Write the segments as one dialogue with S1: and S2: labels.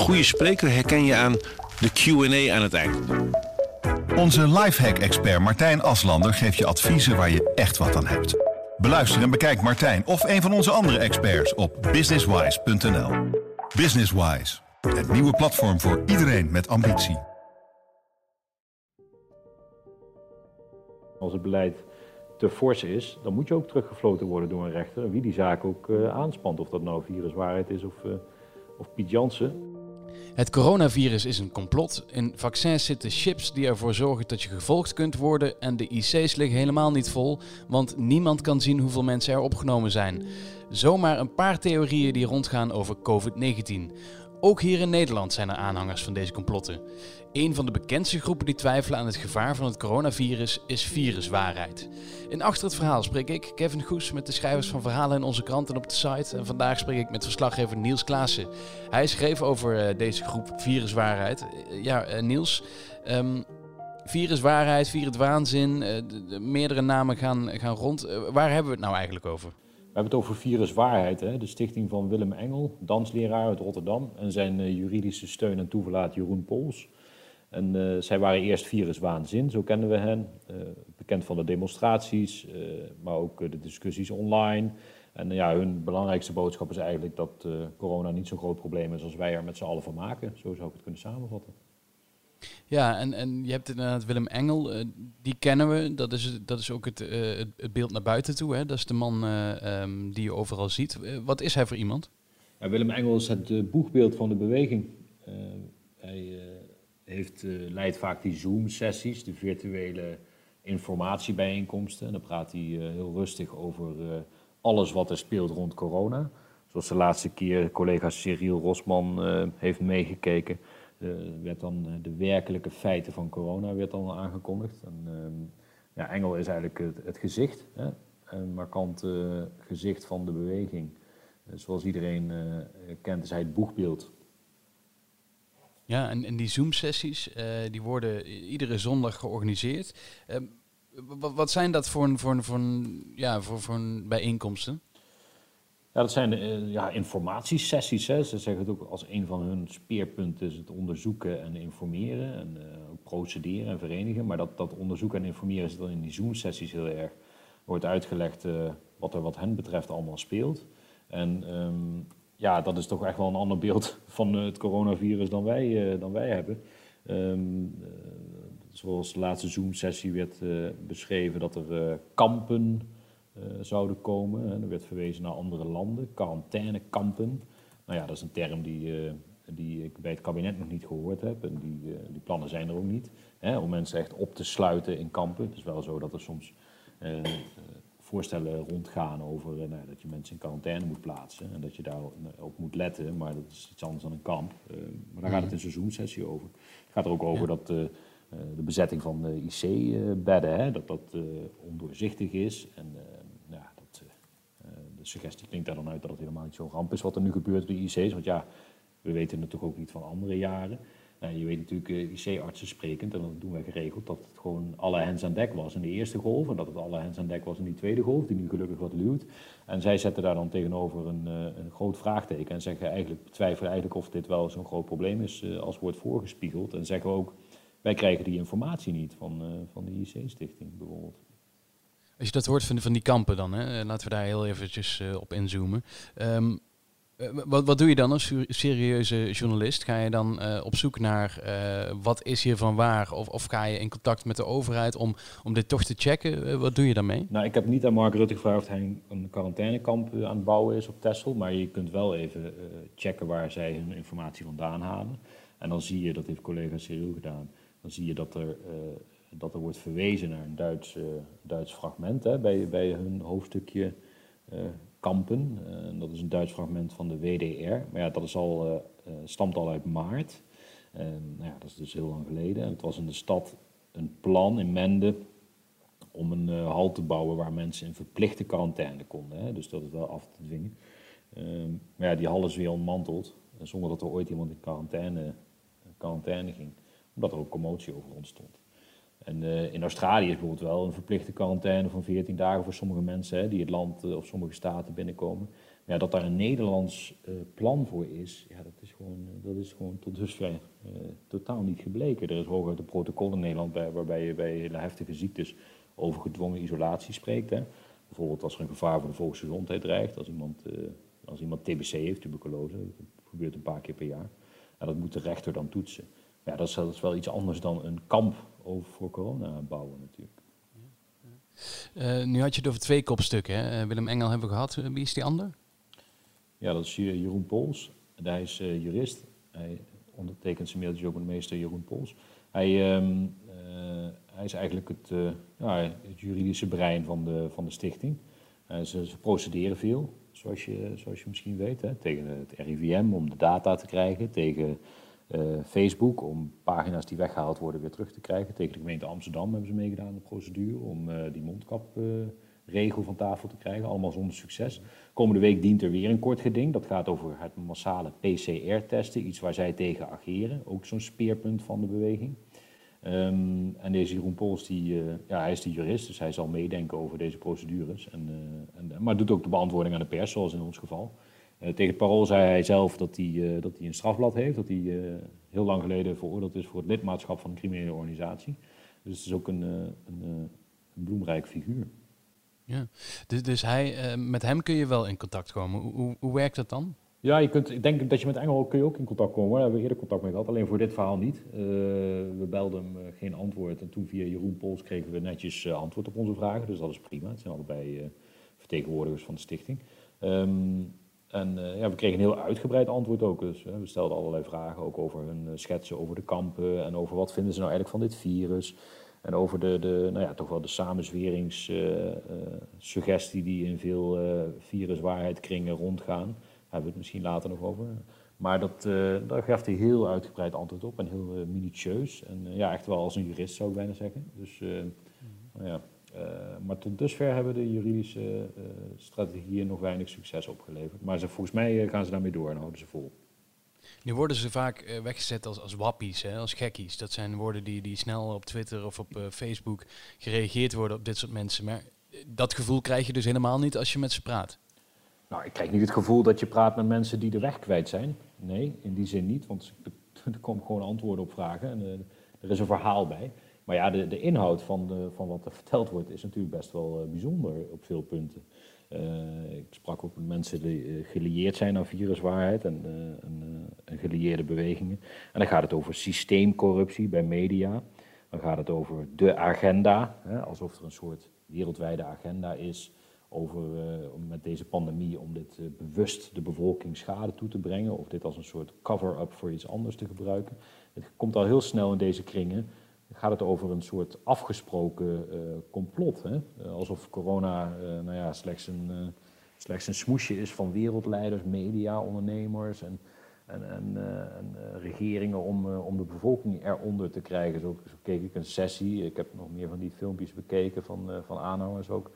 S1: goede spreker herken je aan de Q&A aan het eind.
S2: Onze lifehack-expert Martijn Aslander geeft je adviezen waar je echt wat aan hebt. Beluister en bekijk Martijn of een van onze andere experts op businesswise.nl. Businesswise, het nieuwe platform voor iedereen met ambitie.
S3: Als het beleid te fors is, dan moet je ook teruggefloten worden door een rechter. Wie die zaak ook uh, aanspant, of dat nou viruswaarheid is of, uh, of Piet Jansen.
S4: Het coronavirus is een complot. In vaccins zitten chips die ervoor zorgen dat je gevolgd kunt worden. En de IC's liggen helemaal niet vol, want niemand kan zien hoeveel mensen er opgenomen zijn. Zomaar een paar theorieën die rondgaan over COVID-19. Ook hier in Nederland zijn er aanhangers van deze complotten. Een van de bekendste groepen die twijfelen aan het gevaar van het coronavirus is viruswaarheid. In Achter het Verhaal spreek ik, Kevin Goes, met de schrijvers van verhalen in onze krant en op de site. En vandaag spreek ik met verslaggever Niels Klaassen. Hij schreef over uh, deze groep viruswaarheid. Uh, ja, uh, Niels, um, viruswaarheid, viruswaanzin, de, meerdere namen gaan, gaan rond. waar hebben we het nou eigenlijk over?
S3: Hebben het over viruswaarheid, hè? de stichting van Willem Engel, dansleraar uit Rotterdam. En zijn juridische steun en toeverlaat Jeroen Pols. En uh, zij waren eerst viruswaanzin, zo kennen we hen. Uh, bekend van de demonstraties, maar ook de discussies online. En ja, hun belangrijkste boodschap is eigenlijk dat corona niet zo'n groot probleem is als wij er met z'n allen van maken. Zo zou ik het kunnen samenvatten.
S4: Ja, en, en je hebt inderdaad Willem Engel, die kennen we. Dat is, dat is ook het, het beeld naar buiten toe. Hè? Dat is de man um, die je overal ziet. wat is hij voor iemand?
S3: Ja, Willem Engel is het boegbeeld van de beweging. hij heeft, leidt vaak die Zoom-sessies, de virtuele informatiebijeenkomsten. En dan praat hij heel rustig over alles wat er speelt rond corona. Zoals de laatste keer collega Cyril Rosman heeft meegekeken. Werd dan de werkelijke feiten van corona werd dan aangekondigd. Ehm, ja, Engel is eigenlijk het, het gezicht, hè? een markant gezicht van de beweging. zoals iedereen kent is hij het boegbeeld
S4: ja, en, die Zoom-sessies, die worden iedere zondag georganiseerd. Uh, wat, zijn dat voor, voor, voor, ja, voor, voor bijeenkomsten?
S3: Ja, dat zijn uh, ja, informatiesessies. Hè. Ze zeggen het ook als een van hun speerpunten is het onderzoeken en informeren. En ook procederen en verenigen. Maar dat, dat onderzoeken en informeren zit dan in die Zoom-sessies heel erg. Wordt uitgelegd wat er wat hen betreft allemaal speelt. En um, ja, dat is toch echt wel een ander beeld van het coronavirus dan wij, dan wij hebben. Uh, zoals de laatste Zoom-sessie werd beschreven dat er kampen zouden komen. En er werd verwezen naar andere landen, quarantainekampen. Nou ja, dat is een term die, die ik bij het kabinet nog niet gehoord heb. En die, die plannen zijn er ook niet. Hè, om mensen echt op te sluiten in kampen. Het is wel zo dat er soms voorstellen rondgaan over nou, dat je mensen in quarantaine moet plaatsen en dat je daar op moet letten, maar dat is iets anders dan een kamp. Maar daar gaat het een seizoensessie over. Het gaat er ook over dat uh, de bezetting van de IC-bedden, dat dat ondoorzichtig is. En ja, dat, de suggestie klinkt daar dan uit dat het helemaal niet zo'n ramp is wat er nu gebeurt bij de IC's, want ja, we weten natuurlijk ook niet van andere jaren. Nou, je weet natuurlijk, IC-artsen sprekend, en dat doen wij geregeld, dat het gewoon alle hens aan dek was in de eerste golf. En dat het alle hens aan dek was in die tweede golf, die nu gelukkig wat luwt. En zij zetten daar dan tegenover een, een groot vraagteken en zeggen eigenlijk, twijfelen eigenlijk of dit wel zo'n groot probleem is als wordt voorgespiegeld. En zeggen ook, wij krijgen die informatie niet van, van de IC-stichting bijvoorbeeld.
S4: Als je dat hoort van, van die kampen dan, hè? laten we daar heel eventjes op inzoomen. Um, eh, wat, wat doe je dan als serieuze journalist? Ga je dan uh, op zoek naar wat is hiervan waar? Of, of ga je in contact met de overheid om, om dit toch te checken? Wat doe je daarmee?
S3: Nou, ik heb niet aan Mark Rutte gevraagd of hij een quarantainekamp aan het bouwen is op Texel. Maar je kunt wel even checken waar zij hun informatie vandaan halen. En dan zie je, dat heeft collega Cyril gedaan, dan zie je dat er, dat er wordt verwezen naar een Duits, Duits fragment hè, bij, bij hun hoofdstukje Kampen. Uh, dat is een Duits fragment van de WDR. Maar ja, dat is al, stamt al uit maart. nou ja, dat is dus heel lang geleden. En het was in de stad een plan in Mende om een hal te bouwen waar mensen in verplichte quarantaine konden. Hè? Dus dat is wel af te dwingen. Ehm, maar ja, die hal is weer ontmanteld. Zonder dat er ooit iemand in quarantaine, quarantaine ging. Omdat er ook commotie over ontstond. En uh, in Australië is bijvoorbeeld wel een verplichte quarantaine van 14 dagen voor sommige mensen hè, die het land uh, of sommige staten binnenkomen. Maar ja, dat daar een Nederlands uh, plan voor is, ja, dat is gewoon, eh, dat is gewoon tot dusver totaal niet gebleken. Er is hooguit een protocol in Nederland bij, waarbij je bij hele heftige ziektes over gedwongen isolatie spreekt. Hè. Bijvoorbeeld als er een gevaar voor de volksgezondheid dreigt, als iemand, als iemand TBC heeft, tuberculose, dat gebeurt een paar keer per jaar. En dat moet de rechter dan toetsen. Ja, dat is, dat is wel iets anders dan een kamp over voor corona bouwen natuurlijk.
S4: Uh, nu had je het over twee kopstukken. Hè? Willem Engel hebben we gehad. Wie is die ander?
S3: Ja, dat is Jeroen Pols. Hij is uh, jurist. Hij ondertekent zijn mailtje ook met meester Jeroen Pols. Hij, um, uh, hij is eigenlijk het, ja, het, juridische brein van de, van de stichting. Ze, ze, procederen veel, zoals je, zoals je misschien weet. Hè, tegen het RIVM om de data te krijgen. Tegen Facebook om pagina's die weggehaald worden weer terug te krijgen. Tegen de gemeente Amsterdam hebben ze meegedaan de procedure om die mondkap regel van tafel te krijgen, allemaal zonder succes. Komende week dient er weer een kort geding. Dat gaat over het massale PCR-testen, iets waar zij tegen ageren. Ook zo'n speerpunt van de beweging. Um, en deze Jeroen Pols, die, ja, hij is de jurist, dus hij zal meedenken over deze procedures. En, en, maar doet ook de beantwoording aan de pers, zoals in ons geval. Uh, tegen parool zei hij zelf dat hij, dat hij een strafblad heeft, dat hij heel lang geleden veroordeeld is voor het lidmaatschap van een criminele organisatie. Dus het is ook een, een, een bloemrijk figuur.
S4: Ja, dus, dus hij, met hem kun je wel in contact komen. Hoe, hoe, hoe, werkt dat dan?
S3: Ja, je kunt, ik denk dat je met Engel kun je ook in contact komen. Daar hebben we eerder contact mee gehad, alleen voor dit verhaal niet. Uh, we belden hem uh, geen antwoord en toen via Jeroen Pols kregen we netjes antwoord op onze vragen. Dus dat is prima. Het zijn allebei vertegenwoordigers van de stichting. Um, en ja, we kregen een heel uitgebreid antwoord ook. Dus we stelden allerlei vragen, ook over hun schetsen over de kampen en over wat vinden ze nou eigenlijk van dit virus. En over de, de, nou ja, toch wel de samenzweringssuggestie uh, uh, die in veel viruswaarheidkringen rondgaan. Daar hebben we het misschien later nog over. Maar dat, daar gaf hij heel uitgebreid antwoord op en heel minutieus. En ja, echt wel als een jurist zou ik bijna zeggen. Dus, nou ja, maar tot dusver hebben de juridische strategieën nog weinig succes opgeleverd. Maar ze, volgens mij gaan ze daarmee door en houden ze vol.
S4: Nu worden ze vaak uh, weggezet als, als wappies, hè, als gekkies. Dat zijn woorden die, die snel op Twitter of op Facebook gereageerd worden op dit soort mensen. Maar dat gevoel krijg je dus helemaal niet als je met ze praat.
S3: Nou, ik krijg niet het gevoel dat je praat met mensen die de weg kwijt zijn. Nee, in die zin niet, want er komen gewoon antwoorden op vragen en er is een verhaal bij. Maar ja, de, de inhoud van, de, van wat er verteld wordt is natuurlijk best wel bijzonder op veel punten. Uh, ik sprak ook met mensen die uh, gelieerd zijn aan viruswaarheid en, gelieerde bewegingen. En dan gaat het over systeemcorruptie bij media. Dan gaat het over de agenda, hè, alsof er een soort wereldwijde agenda is over, met deze pandemie om dit bewust de bevolking schade toe te brengen. Of dit als een soort cover-up voor iets anders te gebruiken. Het komt al heel snel in deze kringen gaat het over een soort afgesproken uh, complot. Hè? Uh, alsof corona uh, nou ja, slechts, een, slechts een smoesje is van wereldleiders, media, ondernemers en, en, en, en regeringen om, om de bevolking eronder te krijgen. Zo, zo, keek ik een sessie, ik heb nog meer van die filmpjes bekeken van, van aanhangers ook,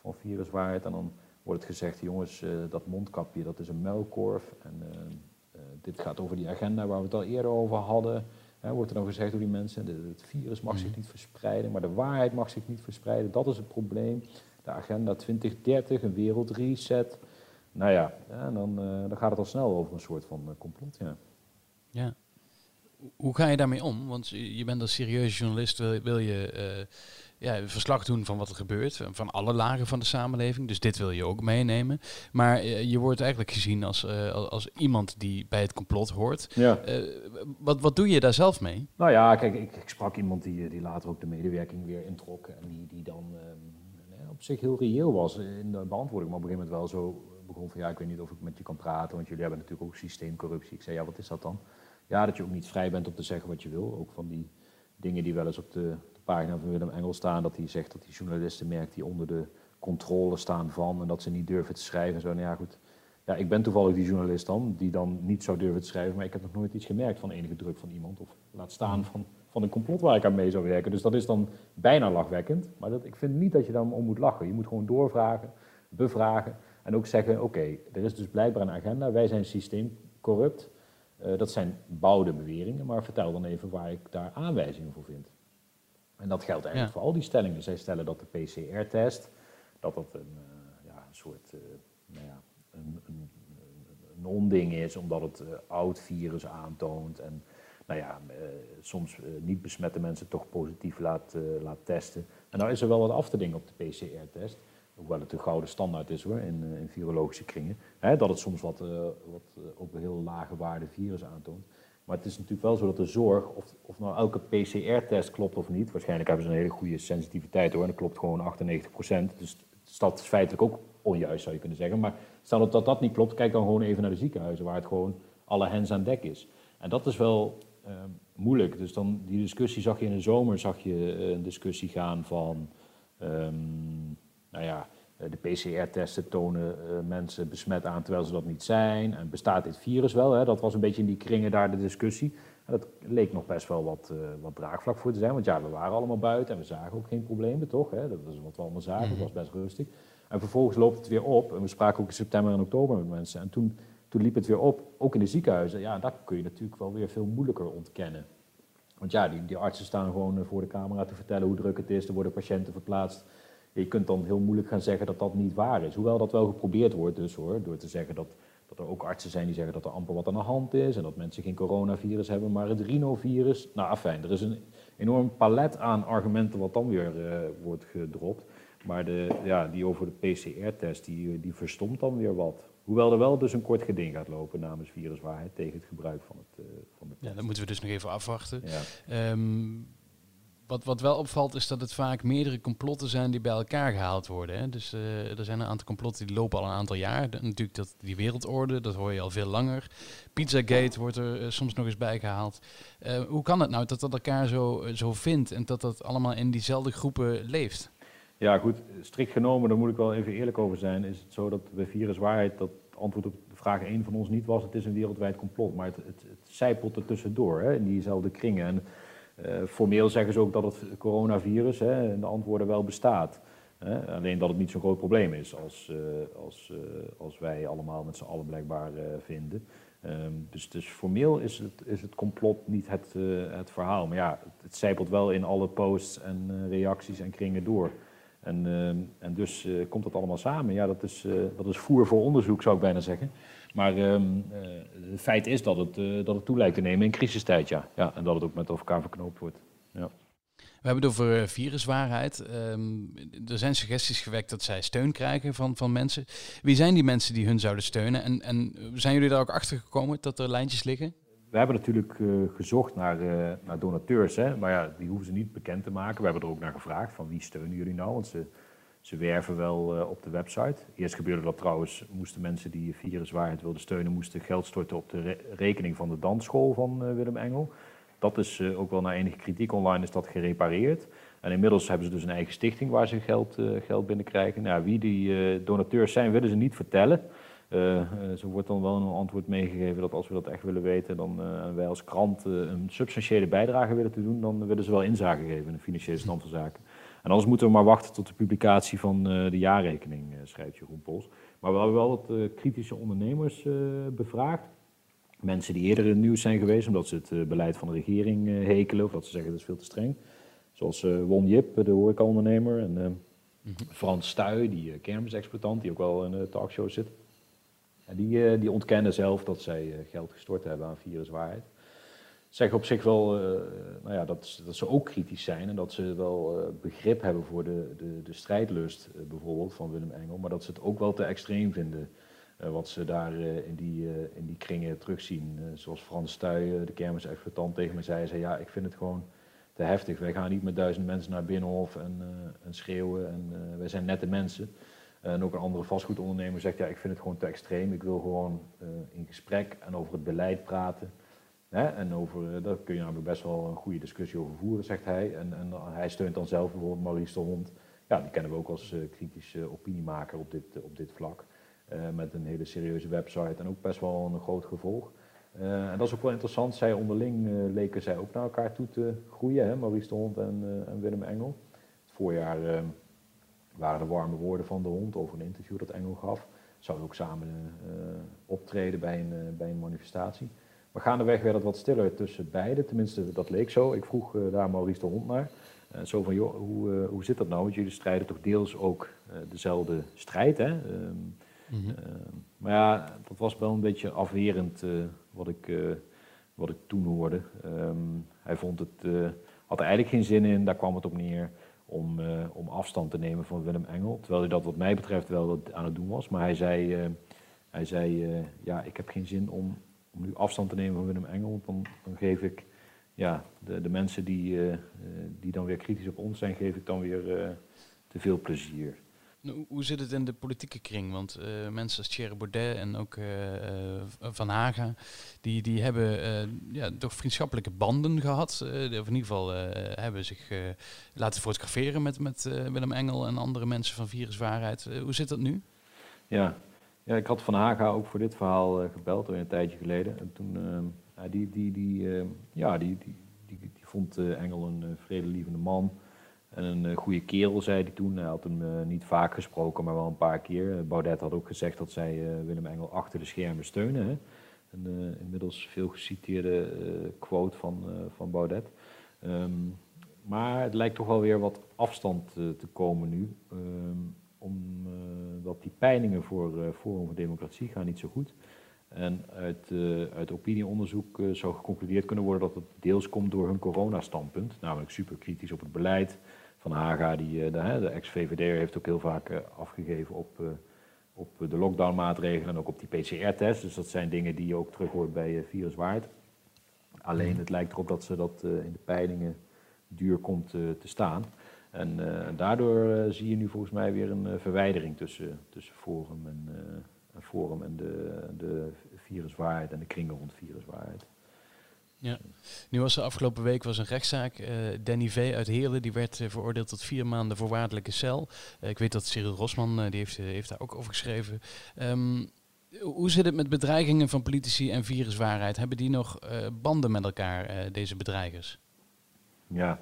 S3: van viruswaarheid. En dan wordt het gezegd, jongens, dat mondkapje dat is een muilkorf. En dit gaat over die agenda waar we het al eerder over hadden wordt er dan gezegd door die mensen, het virus mag zich mhm. niet verspreiden, maar de waarheid mag zich niet verspreiden. Dat is het probleem. De agenda 2030, een wereldreset. Nou ja, ja dan, uh, dan gaat het al snel over een soort van uh, complot. Ja.
S4: ja. Hoe ga je daarmee om? Want je bent als serieuze journalist, wil, wil je uh, ja, verslag doen van wat er gebeurt, van alle lagen van de samenleving. Dus dit wil je ook meenemen. Maar uh, je wordt eigenlijk gezien als, uh, als iemand die bij het complot hoort. Ja. Wat, wat doe je daar zelf mee?
S3: Nou ja, kijk, ik, ik sprak iemand die, die later ook de medewerking weer introk. En die, die dan ehm, op zich heel reëel was in de beantwoording. Maar op een gegeven moment wel zo begon van ja, ik weet niet of ik met je kan praten. Want jullie hebben natuurlijk ook systeemcorruptie. Ik zei ja, wat is dat dan? Ja, dat je ook niet vrij bent om te zeggen wat je wil. Ook van die dingen die wel eens op de pagina van Willem Engel staan, dat hij zegt dat die journalisten merkt die onder de controle staan van en dat ze niet durven te schrijven en zo. Nou ja, goed. Ja, ik ben toevallig die journalist dan, die dan niet zou durven te schrijven, maar ik heb nog nooit iets gemerkt van enige druk van iemand, of laat staan van, van een complot waar ik aan mee zou werken. Dus dat is dan bijna lachwekkend, maar dat, ik vind niet dat je dan om moet lachen. Je moet gewoon doorvragen, bevragen en ook zeggen, oké, er is dus blijkbaar een agenda, wij zijn systeemcorrupt. Uh, dat zijn bouwde beweringen, maar vertel dan even waar ik daar aanwijzingen voor vind. En dat geldt eigenlijk voor al die stellingen. Zij stellen dat de PCR-test, dat dat een, uh, ja, een soort uh, nou ja, een, een, een onding is, omdat het oud virus aantoont. En nou ja, soms niet besmette mensen toch positief laat, laat testen. En nou is er wel wat af te dingen op de PCR-test hoewel het de gouden standaard is hoor, in, in virologische kringen, hè, dat het soms wat, wat op een heel lage waarde virus aantoont. Maar het is natuurlijk wel zo dat de zorg, of, of nou elke PCR-test klopt of niet, waarschijnlijk hebben ze een hele goede sensitiviteit hoor, en dat klopt gewoon 98%. Dus dat is feitelijk ook onjuist zou je kunnen zeggen. Maar stel dat dat niet klopt, kijk dan gewoon even naar de ziekenhuizen, waar het gewoon alle hens aan dek is. En dat is wel uh, moeilijk. Dus dan die discussie zag je in de zomer, zag je eh, een discussie gaan van, um, nou ja, eh, de PCR-testen tonen uh, mensen besmet aan terwijl ze dat niet zijn. En bestaat dit virus wel? Hè? Dat was een beetje in die kringen daar de discussie. En dat leek nog best wel wat, uh, wat draagvlak voor te zijn. Want ja, we waren allemaal buiten en we zagen ook geen problemen, toch? Hè? Dat is wat we allemaal zagen, het was best rustig. En vervolgens loopt het weer op. En we spraken ook in september en oktober met mensen. En toen, toen liep het weer op, ook in de ziekenhuizen. Ja, dat kun je natuurlijk wel weer veel moeilijker ontkennen. Want ja, die, die artsen staan gewoon voor de camera te vertellen hoe druk het is. Er worden patiënten verplaatst je kunt dan heel moeilijk gaan zeggen dat dat niet waar is. Hoewel dat wel geprobeerd wordt dus hoor, door te zeggen dat, dat er ook artsen zijn die zeggen dat er amper wat aan de hand is en dat mensen geen coronavirus hebben, maar het rhinovirus. Nou, afijn, er is een enorm palet aan argumenten wat dan weer uh, wordt gedropt. Maar de, ja, die over de PCR-test, die, die verstomt dan weer wat. Hoewel er wel dus een kort geding gaat lopen namens viruswaarheid tegen het gebruik van het, uh, van de
S4: Ja, dat moeten we dus nog even afwachten. Ja. Um, wat, wat wel opvalt is dat het vaak meerdere complotten zijn die bij elkaar gehaald worden. Hè. Dus uh, er zijn een aantal complotten die lopen al een aantal jaar. natuurlijk dat, die wereldorde, dat hoor je al veel langer. Pizzagate wordt er uh, soms nog eens bij gehaald. Uh, hoe kan het nou dat dat elkaar zo, zo vindt en dat dat allemaal in diezelfde groepen leeft?
S3: Ja goed, strikt genomen, daar moet ik wel even eerlijk over zijn, is het zo dat bij viruswaarheid dat antwoord op vraag 1 van ons niet was, het is een wereldwijd complot. Maar het, het, het zijpelt er tussendoor, hè, in diezelfde kringen. En formeel zeggen ze ook dat het coronavirus hè, in de antwoorden wel bestaat. Hè? Alleen dat het niet zo'n groot probleem is als, uh, als, uh, als wij allemaal met z'n allen blijkbaar vinden. Um, dus, dus formeel is het, is het complot niet het, het verhaal. Maar ja, het, het zijpelt wel in alle posts en reacties en kringen door. En, ehm, en dus komt dat allemaal samen. Ja, dat is, dat is voer voor onderzoek, zou ik bijna zeggen. Maar um, uh, het feit is dat het, uh, dat het toe lijkt te nemen in crisistijd, ja. ja. En dat het ook met elkaar verknoopt wordt. Ja.
S4: We hebben het over eh, viruswaarheid. Um, er zijn suggesties gewekt dat zij steun krijgen van, van mensen. Wie zijn die mensen die hun zouden steunen? En, en zijn jullie daar ook achter gekomen dat er lijntjes liggen?
S3: We hebben natuurlijk uh, gezocht naar, uh, naar donateurs, hè? maar ja, die hoeven ze niet bekend te maken. We hebben er ook naar gevraagd van wie steunen jullie nou? Want ze ze werven wel uh, op de website. Eerst gebeurde dat trouwens, moesten mensen die viruswaarheid wilden steunen, moesten geld storten op de re rekening van de dansschool van uh, Willem Engel. Dat is uh, ook wel na enige kritiek online is dat gerepareerd. En inmiddels hebben ze dus een eigen stichting waar ze geld, geld binnenkrijgen. Nou, wie die donateurs zijn, willen ze niet vertellen. zo wordt dan wel een antwoord meegegeven dat als we dat echt willen weten, dan wij als krant een substantiële bijdrage willen te doen, dan willen ze wel inzage geven in de financiële stand van zaken. En anders moeten we maar wachten tot de publicatie van uh, de jaarrekening, uh, schrijft Jeroen Pols. Maar we hebben wel wat uh, kritische ondernemers bevraagd. Mensen die eerder in het nieuws zijn geweest omdat ze het beleid van de regering hekelen of dat ze zeggen dat is veel te streng. Zoals Won Jip, de horecaondernemer, en mm -hmm. Frans Stuy, die kermisexploitant, die ook wel in de talkshow zit. En die, die ontkennen zelf dat zij geld gestort hebben aan viruswaarheid zeggen op zich wel uh, nou ja, dat, dat, ze ook kritisch zijn en dat ze wel uh, begrip hebben voor de, de, de strijdlust uh, bijvoorbeeld van Willem Engel, maar dat ze het ook wel te extreem vinden wat ze daar in, die, in die kringen terugzien. zoals Frans Stuy, de kermisexploitant, tegen me zei, zei ja, ik vind het gewoon te heftig. Wij gaan niet met duizend mensen naar Binnenhof en, en schreeuwen en wij zijn nette mensen. En ook een andere vastgoedondernemer zegt, ja, ik vind het gewoon te extreem. Ik wil gewoon in gesprek en over het beleid praten. En over, eh, daar kun je namelijk best wel een goede discussie over voeren, zegt hij. En, en hij steunt dan zelf bijvoorbeeld Maurice de Hond. Ja, die kennen we ook als uh, kritische opiniemaker op dit, op dit vlak. Uh, met een hele serieuze website en ook best wel een groot gevolg. En dat is ook wel interessant. Zij onderling leken zij ook naar elkaar toe te groeien, hè? Maurice de Hond en, en Willem Engel. Het voorjaar waren de warme woorden van de hond over een interview dat Engel gaf. Zouden ook samen optreden bij een, bij een manifestatie. Maar gaandeweg werd het wat stiller tussen beiden, tenminste dat leek zo. Ik vroeg uh, daar Maurice de Hond naar. Uh, zo van, joh, hoe, uh, hoe zit dat nou? Want jullie strijden toch deels ook dezelfde strijd, hè? Ehm, Mhm. maar ja, dat was wel een beetje afwerend wat, ik, wat ik toen hoorde. Ehm, hij vond het, had er eigenlijk geen zin in, daar kwam het op neer om, om afstand te nemen van Willem Engel. Terwijl hij dat wat mij betreft wel aan het doen was. Maar hij zei, hij zei ja, ik heb geen zin om, om nu afstand te nemen van Willem Engel. Dan, dan geef ik ja, de, de mensen die, uh, die dan weer kritisch op ons zijn, geef ik dan weer uh, te veel plezier.
S4: Nou, hoe zit het in de politieke kring? Want uh, mensen als Thierry Baudet en ook Van Haga, die, die hebben ja, toch vriendschappelijke banden gehad. of in ieder geval hebben zich laten fotograferen met, met Willem Engel en andere mensen van Viruswaarheid. hoe zit dat nu?
S3: Ja. Ja, ik had Van Haga ook voor dit verhaal gebeld, een tijdje geleden. En toen ehm, die, die, die, eh, ja, die, die, die, die vond eh, Engel een eh, vredelievende man. En een goede kerel, zei hij toen. Hij had hem niet vaak gesproken, maar wel een paar keer. Baudet had ook gezegd dat zij Willem Engel achter de schermen steunen. Hè? Een inmiddels veel geciteerde quote van, van Baudet. Ehm, maar het lijkt toch wel weer wat afstand te komen nu. Um, omdat die peilingen voor Forum voor Democratie gaan niet zo goed. En uit, uh, uit opinieonderzoek zou geconcludeerd kunnen worden dat het deels komt door hun coronastandpunt, namelijk super kritisch op het beleid. Van Haga, die, de, de ex-VVD, heeft ook heel vaak afgegeven op, op de lockdownmaatregelen en ook op die PCR-test. Dus dat zijn dingen die je ook terug hoort bij Viruswaard. Alleen het lijkt erop dat ze dat in de peilingen duur komt te staan. En daardoor zie je nu volgens mij weer een verwijdering tussen, tussen Forum en Forum en de, de viruswaarheid en de kringen rond viruswaarheid.
S4: Ja. Nu was er afgelopen week was een rechtszaak. Danny V. uit Heerlen die werd veroordeeld tot vier maanden voorwaardelijke cel. Ik weet dat Cyril Rosman die heeft, heeft daar ook over geschreven. Um, hoe zit het met bedreigingen van politici en viruswaarheid? Hebben die nog banden met elkaar, deze bedreigers?
S3: Ja,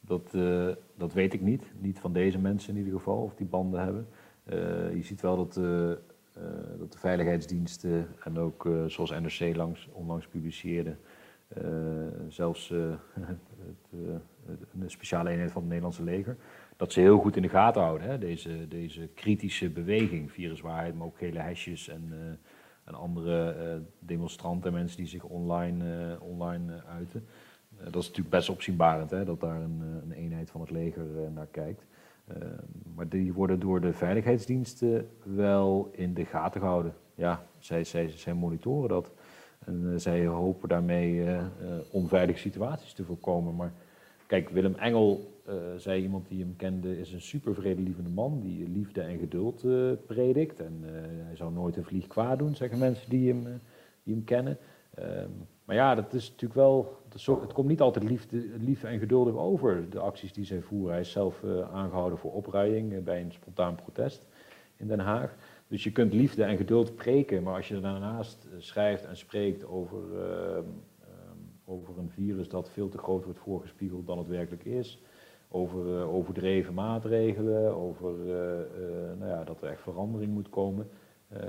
S3: dat, dat weet ik niet. Niet van deze mensen in ieder geval, of die banden hebben. je ziet wel dat eh, dat de veiligheidsdiensten en ook eh, zoals NRC langs, onlangs publiceerde, eh, zelfs het, een speciale eenheid van het Nederlandse leger, dat ze heel goed in de gaten houden. Hè? Deze, deze kritische beweging, viruswaarheid, maar ook gele hesjes en, andere demonstranten, mensen die zich online, online uiten. Dat is natuurlijk best opzienbarend, hè? dat daar een, een eenheid van het leger naar kijkt. Maar die worden door de veiligheidsdiensten wel in de gaten gehouden. Ja, zij, zij, zij monitoren dat. En zij hopen daarmee onveilige situaties te voorkomen. Maar kijk, Willem Engel, zei iemand die hem kende, is een super vredelievende man die liefde en geduld predikt. En hij zou nooit een vlieg kwaad doen, zeggen mensen die hem, die hem kennen. Ehm, maar ja, dat is natuurlijk wel. Het komt niet altijd liefde, lief en geduldig over, de acties die zij voeren. Hij is zelf uh, aangehouden voor opruiing uh, bij een spontaan protest in Den Haag. Dus je kunt liefde en geduld preken, maar als je daarnaast uh, schrijft en spreekt over, ehm, ehm, over een virus dat veel te groot wordt voorgespiegeld dan het werkelijk is, over overdreven maatregelen, over nou ja, dat er echt verandering moet komen.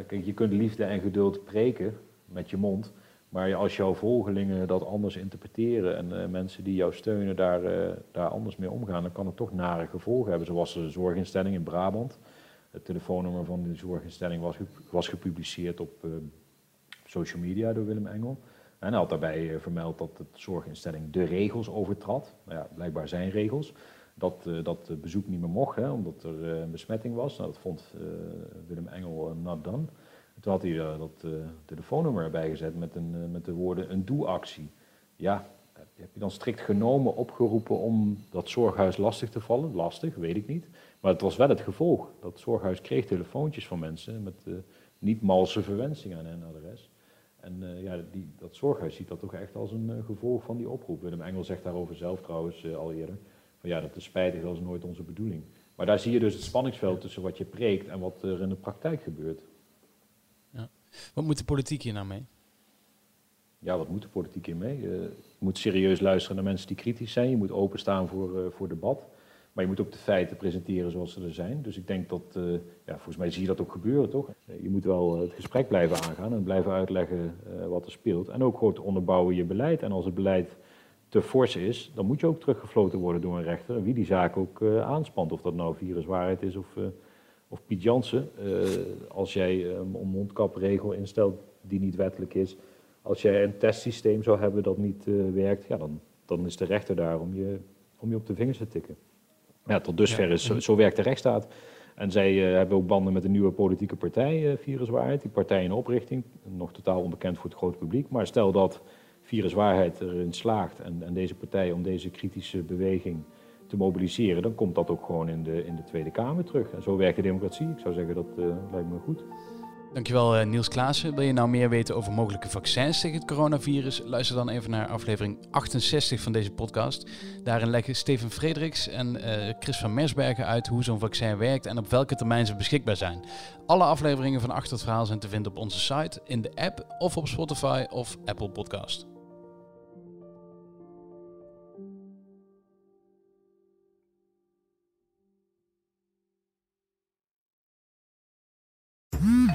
S3: kijk, je kunt liefde en geduld preken met je mond. Maar als jouw volgelingen dat anders interpreteren en uh, mensen die jou steunen daar, uh, daar anders mee omgaan, dan kan het toch nare gevolgen hebben. Zoals de zorginstelling in Brabant. Het telefoonnummer van de zorginstelling was, was gepubliceerd op uh, social media door Willem Engel. En hij had daarbij vermeld dat de zorginstelling de regels overtrad. Nou ja, blijkbaar zijn regels. Dat, dat bezoek niet meer mocht, omdat er een besmetting was. Nou, dat vond Willem Engel not done. Toen had hij uh, dat uh, telefoonnummer erbij gezet met, een, uh, met de woorden een doe-actie. Ja, heb je dan strikt genomen opgeroepen om dat zorghuis lastig te vallen? Lastig, weet ik niet. Maar het was wel het gevolg. Dat zorghuis kreeg telefoontjes van mensen met niet malse verwensingen aan hun adres. En ja, die, dat zorghuis ziet dat toch echt als een gevolg van die oproep. Willem Engel zegt daarover zelf trouwens al eerder. Van ja, dat is spijtig, dat is nooit onze bedoeling. Maar daar zie je dus het spanningsveld tussen wat je preekt en wat er in de praktijk gebeurt.
S4: Wat moet de politiek hier nou mee?
S3: Ja, wat moet de politiek hier mee? je moet serieus luisteren naar mensen die kritisch zijn. Je moet openstaan voor, uh, voor debat. Maar je moet ook de feiten presenteren zoals ze er zijn. Dus ik denk dat, uh, ja, volgens mij zie je dat ook gebeuren, toch? Je moet wel het gesprek blijven aangaan en blijven uitleggen wat er speelt. En ook goed onderbouwen je beleid. En als het beleid te fors is, dan moet je ook teruggefloten worden door een rechter. Wie die zaak ook aanspant. Of dat nou viruswaarheid is of, of Piet Jansen, als jij een mondkapregel instelt die niet wettelijk is, als jij een testsysteem zou hebben dat niet werkt, ja, dan, dan is de rechter daar om je, om je op de vingers te tikken. Ja, tot dusver is, zo, zo werkt de rechtsstaat. En zij uh, hebben ook banden met een nieuwe politieke partij, uh, Viruswaarheid. Die partij in oprichting, nog totaal onbekend voor het grote publiek. Maar stel dat Viruswaarheid erin slaagt en, en, deze partij om deze kritische beweging te mobiliseren, dan komt dat ook gewoon in de, in de Tweede Kamer terug. En zo werkt de democratie. Ik zou zeggen, dat uh, lijkt me goed.
S4: Dankjewel uh, Niels Klaassen. Wil je nou meer weten over mogelijke vaccins tegen het coronavirus? Luister dan even naar aflevering 68 van deze podcast. Daarin leggen Steven Frederiks en uh, Chris van Mersbergen uit hoe zo'n vaccin werkt en op welke termijn ze beschikbaar zijn. Alle afleveringen van Achter het Verhaal zijn te vinden op onze site, in de app of op Spotify of Apple Podcast.